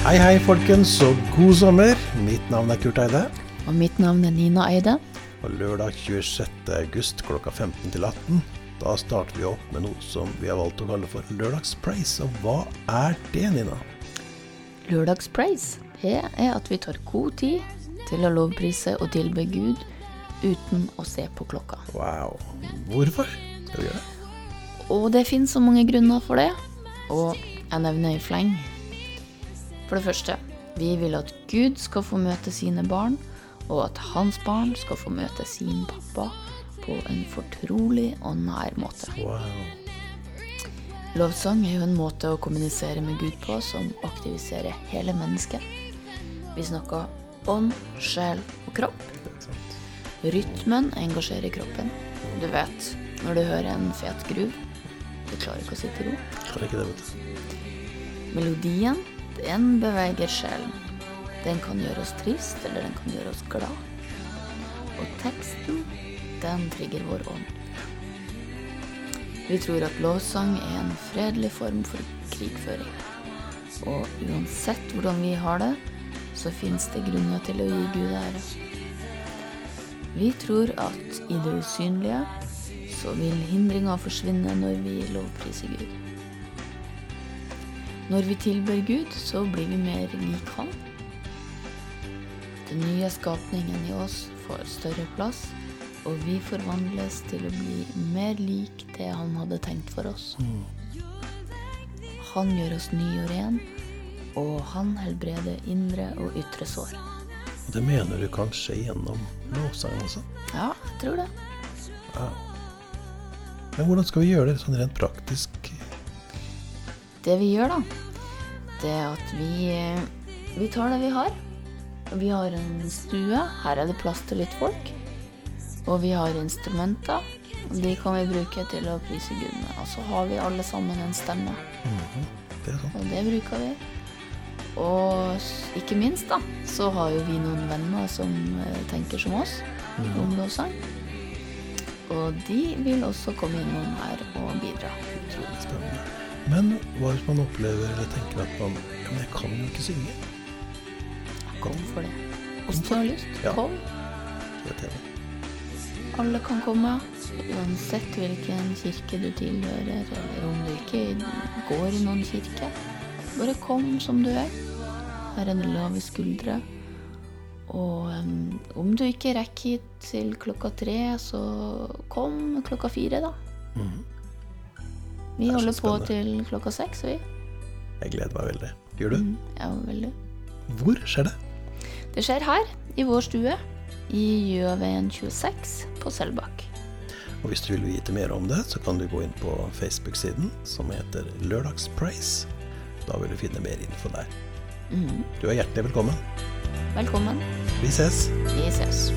Hei, hei, folkens, og god sommer. Mitt navn er Kurt Eide. Og mitt navn er Nina Eide. Og lørdag 26. august klokka 15 til 18, da starter vi opp med noe som vi har valgt å kalle for Lørdagspraise. Og hva er det, Nina? Lørdagspraise, det er at vi tar god tid til å lovprise og tilbe Gud uten å se på klokka. Wow. Hvorfor skal vi gjøre det? Og det finnes så mange grunner for det, og jeg nevner i fleng. For det første, vi vil at Gud skal få møte sine barn, og at hans barn skal få møte sin pappa på en fortrolig og nær måte. Wow. Lovsang er jo en måte å kommunisere med Gud på som aktiviserer hele mennesket. Vi snakker ånd, sjel og kropp. Rytmen engasjerer kroppen. Du vet, når du hører en fet gruv. du klarer ikke å sitte i ro. Melodien, den beveger sjelen. Den kan gjøre oss trist, eller den kan gjøre oss glad. Og teksten, den trigger vår ånd. Vi tror at lovsang er en fredelig form for krigføring. Og uansett hvordan vi har det, så fins det grunner til å gi Gud ære. Vi tror at i det usynlige så vil hindringer forsvinne når vi lovpriser Gud. Når vi tilber Gud, så blir vi mer lik Han. Den nye skapningen i oss får større plass, og vi forvandles til å bli mer lik det Han hadde tenkt for oss. Han gjør oss ny og ren, og han helbreder indre og ytre sår. Det mener du kan skje gjennom lovsangen også? Ja, jeg tror det. Ja. Men hvordan skal vi gjøre det sånn rent praktisk? Det vi gjør, da, det er at vi, vi tar det vi har. Vi har en stue. Her er det plass til litt folk. Og vi har instrumenter. og De kan vi bruke til å prise Gud med. Og så har vi alle sammen en stemme. Mhm. Det er sånn. Og det bruker vi. Og ikke minst, da, så har jo vi noen venner som eh, tenker som oss om lovsang. Og de vil også komme innom her og bidra. Men hva hvis man opplever eller tenker at man ja, men jeg kan jo ikke synge? Kom for det. Hvis du har lyst, Ja. kom. Alle kan komme, uansett hvilken kirke du tilhører, eller om du ikke går i noen kirke. Bare kom som du er. Er det lave skuldre. Og um, om du ikke rekker hit til klokka tre, så kom klokka fire, da. Mhm. Vi er holder på til klokka seks, vi. Jeg gleder meg veldig. Gjør du? Mm, Ja, veldig. Hvor skjer det? Det skjer her, i vår stue, i Gjøveien 26 på Selbakk. Og hvis du vil vite mer om det, så kan du gå inn på Facebook-siden som heter Lørdagspraise. Da vil du finne mer info der. Mm. Du er hjertelig velkommen. Velkommen. Vi ses! Vi ses.